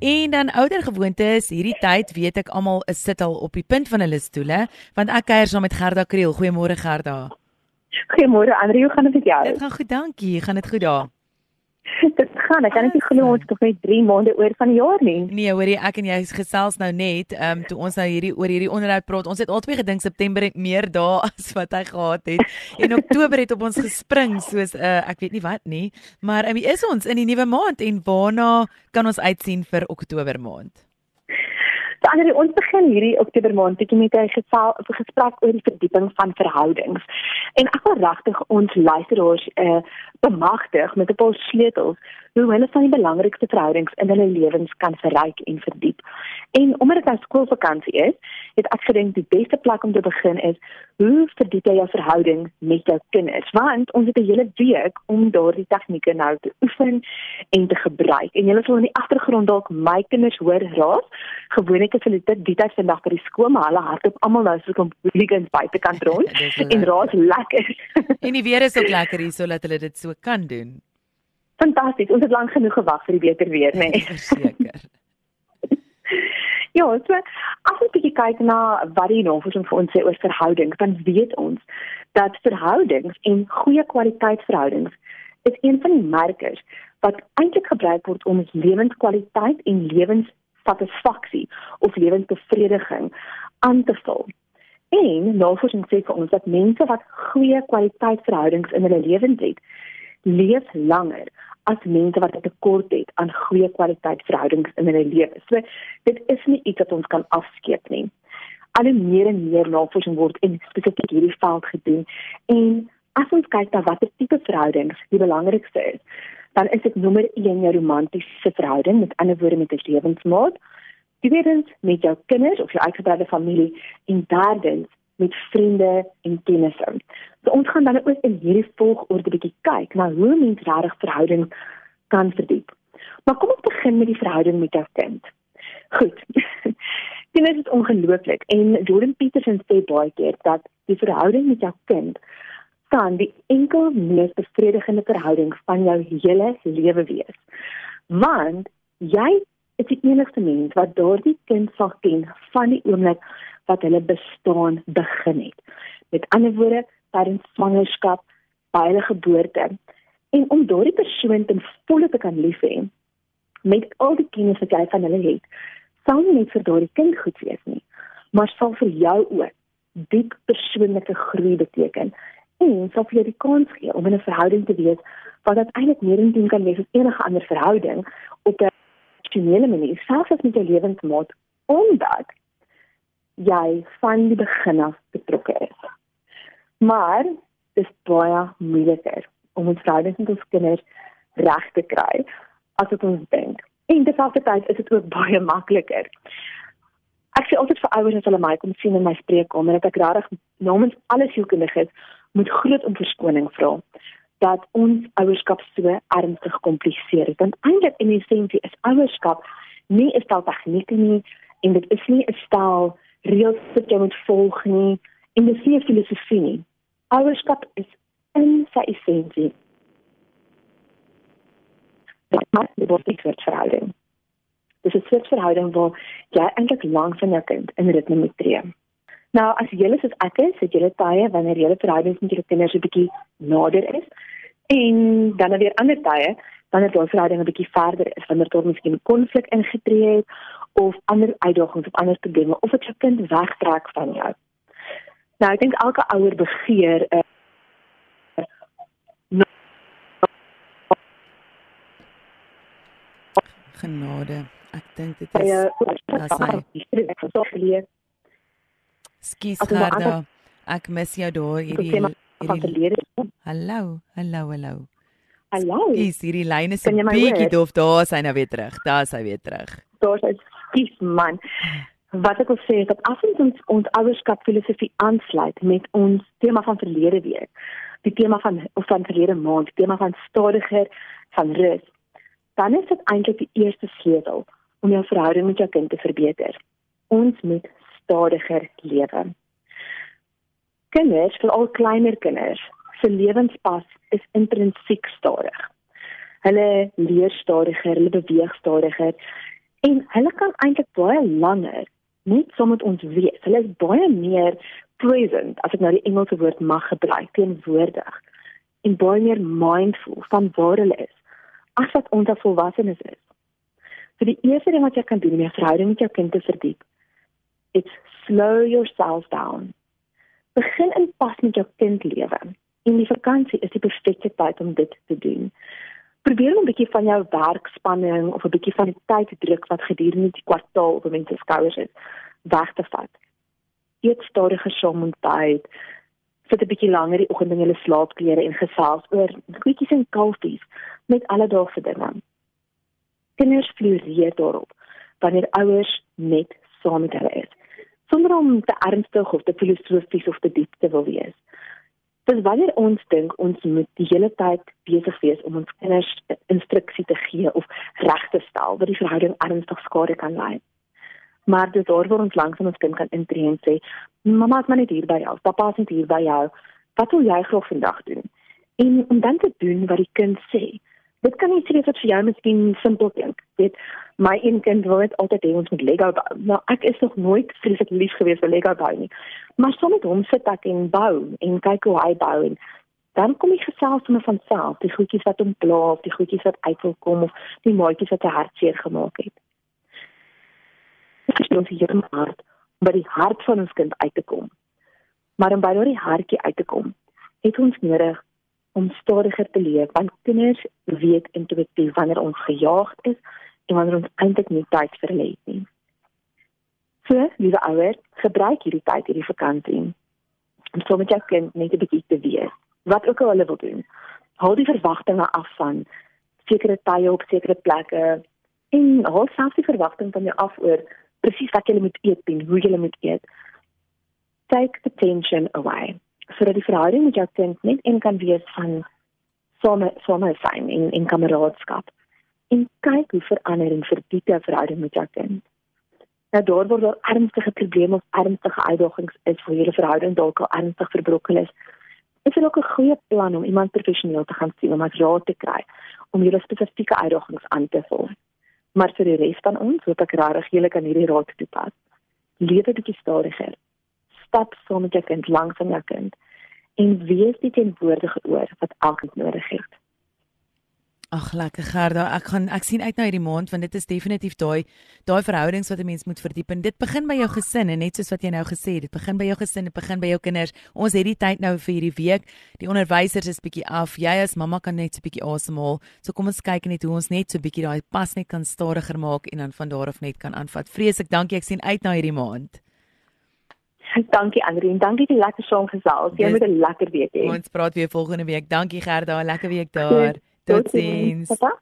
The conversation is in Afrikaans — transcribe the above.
En dan ouer gewoontes, hierdie tyd weet ek almal is sit al op die punt van hulle stoele, want ek kuier saam met Gerda Kriel. Goeiemôre Gerda. Goeiemôre Andre, hoe gaan dit met jou? Dit gaan goed, dankie. Gaan dit goed daar? Dit gaan. Ek kan net nie glo ons nog net 3 maande oor van die jaar nie. Nee, hoorie, ek en jy gesels nou net, ehm um, toe ons nou hierdie oor hierdie onderhoud praat. Ons het albei gedink September het meer dae as wat hy gehad het. En Oktober het op ons gespring soos 'n uh, eh, ek weet nie wat nie, maar um, is ons in die nuwe maand en waarna kan ons uitsien vir Oktober maand? Ander ons begin hierdie Oktober maand bietjie met 'n gesprek oor die verdieping van verhoudings. En ek wil regtig ons luisteraars uh, bemagtig met 'n paar sleutels hoe hulle van die belangrikste verhoudings in hulle lewens kan verryk en verdiep. En omdat dit nou skoolvakansie is, het ek gedink die beste plek om te begin is hoe verdiep jy jou verhouding met jou kinders? Want ons het 'n hele week om daardie tegnieke nou te oefen en te gebruik. En julle sal in die agtergrond dalk my kinders hoor raas. Gewoonlik is hulle dit die tyd vandag by die skool, maar hulle hardloop almal nou so 'n weekend buitekant rond en raas lekker. en die weer is ook lekker hier sodat hulle dit so kan doen. Fantasties. Ons het lank genoeg gewag vir die beter weer, né? Nee. Verseker. Ja, so as ons bietjie kyk na wat die navorsing vir ons sê oor verhoudings, dan weet ons dat verhoudings en goeie kwaliteitsverhoudings is een van die markers wat eintlik gebruik word om lewenskwaliteit en lewenssatisfaksie of lewenstevrediging aan te vul. En navorsing sê vir ons dat mense wat goeie kwaliteitsverhoudings in hulle lewens het, leef langer as mense wat 'n tekort het aan goeie kwaliteitsverhoudings in hulle lewe. So dit is nie iets wat ons kan afskeep nie. Al hoe meer en meer navorsing word in spesifiek hierdie veld gedoen en as ons kyk na watter tipe verhoudings die belangrikste is, dan is dit nommer 1 jou romantiese verhouding, met ander woorde met 'n lewensmaat, tweedens met jou kinders of jou uitgebreide familie en derdens met vriende en kennisse. So ons gaan dan ook in hierdie volgorde bietjie kyk na hoe mens regtig verhoudings kan verdiep. Maar kom ons begin met die verhouding met jou kind. Goed. Dit is ongelooflik en Jordan Peterson sê baie keer dat die verhouding met jou kind kan die enkel mees bevredigende verhouding van jou hele lewe wees. Want jy is die enigste mens wat daardie kind sal ken van die oomblik wat hulle bestaan begin het. Met ander woorde, tydens swangerskap, by hulle geboorte en om daardie persoon ten volle te kan lief hê met al die kennis wat jy van hulle het, sal nie net vir daardie kind goed wees nie, maar sal vir jou ook diep persoonlike groei beteken en sal vir jou die kans gee om in 'n verhouding te wees wat uiteindelik meer intiem kan wees as enige ander verhouding op 'n emosionele manier, selfs as met jou lewensmaat, omdat jy van die begin af betrokke is. Maar dit is baie moeiliker om ons verhoudings met ons kinders reg te kry as wat ons dink. En terselfdertyd is dit ook baie makliker. Ek sê altyd vir ouers as hulle my kom sien in my spreekkamer dat ek regtig namens alle sielkundiges moet groot om verskoning vra dat ons ouerskap so ernstig kompliseer is. Want eintlik in essensie is ouerskap nie 'n stel tegnieke nie en dit is nie 'n stel reëls wat jy moet volg nie en dis nie 'n filosofie nie. Ouerskap is in sy essensie. Dit maak die bosbek verhouding. Dis 'n soort verhouding waar jy eintlik lank van jou kind in ritme moet tree. Nou as jy soos ek is, het jy tye wanneer jy verhoudings met jou kinders 'n bietjie nader is en dan weer ander tye wanneer jou verhouding 'n bietjie verder is, wanneer daar miskien konflik ingetree het of ander uitdagings of ander probleme of dit jou kind wegtrek van jou. Nou ek dink elke ouer begeer 'n uh, genade. Ek dink dit is ja, Skus Gerda. Ek mis jou daar hierdie hierdie Hallo, hallo, hallo. Hallo. Dis hierdie lyne se bietjie dof. Daar is hy nou weer terug. Daar is hy weer terug. Daar is dis man. Wat ek wil sê is dat as ons ons ouerskap filosofie aansluit met ons tema van verlede week, die tema van of van verlede maand, tema van stadiger van rus, dan is dit eintlik die eerste sleutel om jou verhouding met jou kind te verbeter. Ons moet stadiger lewe. Kinders, veral kleiner kinders, se lewenspas is intrinsiek stadig. Hulle leer stadiger, hulle beweeg stadiger En hulle kan eintlik baie langer net saam met ons wees. Hulle is baie meer present, as ek nou die Engelse woord mag gebruik, teenwoordig en baie meer mindful van waar hulle is as wat ons as volwassenes is. So die eerste ding wat jy kan doen om jou verhouding met jou kind te verdiep, it's slow yourself down. Begin in pas met jou kind lewe. En die vakansie is die perfekte tyd om dit te doen. Probeer 'n bietjie van jou werkspanning of 'n bietjie van die tyddruk wat gedurende die kwartaal op mense skouers is, weg te vat. Eet stadiger saam met tyd. Sit 'n bietjie langer die oggend in julle slaapklere en gesels oor goedjies en kalfies met alledaagse dinge. Kinders floreer daarop wanneer ouers net saam met hulle is, sonder om te ernstig of te filosofies of te diep te wil wees. Dis wanneer ons dink ons moet die hele tyd besig wees om ons kinders instruksie te gee of reg te stel wat die verhouding ernstig skade kan lei. Maar dis daar waar ons langs ons kind kan intree en sê, "Mamma is maar net hier by jou. Pappa is net hier by jou. Wat wil jy graag vandag doen?" En om dan te doen wat die kind sê. Dit kan nie sê wat vir jou miskien simpel klink. Dit my een kind wil net altyd hê ons moet Lego bou. Nou ek is nog nooit vreeslik lief gewees vir Lego bou nie. Maar soms met hom sit ek en bou en kyk hoe hy bou en dan kom ek gesels met van self, die goedjies wat hom pla of die goedjies wat uit wil kom of die maatjies wat hy hartseer gemaak het. Dit is ons hier in hart by die hart van ons kind uit te kom. Maar om by daardie hartjie uit te kom, het ons nodig om stadiger te leef want kinders weet intuïtief wanneer ons gejaagd is en wanneer ons eintlik nie tyd vir hulle het nie. So, liewe ouers, gebruik hierdie tyd hierdie vakansie om sommer jou kind net 'n bietjie te wees. Wat ook al hulle wil doen. Hou die verwagtinge af van sekere tye op sekere plekke en hou selfs die verwagting van jou af oor presies wat jy moet eet en hoe jy moet eet. Take the tension away. Sodat die verhouding met jou kind net een kan wees van same same sein en en kameraadskap en kyk hoe verander en verdiep jou verhouding met jou kind. Nou daar word daar ernstige probleme of ernstige uitdagings is vir julle verhouding dalk al ernstig verbroken is. Is dit ook 'n goeie plan om iemand professioneel te gaan sien om as raad te kry om julle spesifieke uitdagings aan te vul. Maar vir die res van ons, hoop ek regtig julle kan hierdie raad toepas. Lewe bietjie stadiger. Stap saam met jou kind langs aan jou kind en wees die teenwoordige oor wat elkeen nodig het. Ag lekker Gerda, ek gaan ek sien uit na hierdie maand want dit is definitief daai daai verhoudings wat 'n mens moet verdiep en dit begin by jou gesin en net soos wat jy nou gesê het, dit begin by jou gesin, dit begin by jou kinders. Ons het die tyd nou vir hierdie week. Die onderwysers is bietjie af. Jy as mamma kan net so bietjie asemhaal. So kom ons kyk net hoe ons net so bietjie daai pas net kan stadiger maak en dan van daar af net kan aanvat. Vreeslik dankie. Ek sien uit na hierdie maand. Dankie Andrien, dankie vir die lekker saam gesels. Jy moet 'n lekker week hê. Ons praat weer volgende week. Dankie Gerda, lekker week daar. Goed. Toi Tout aussi. Papa?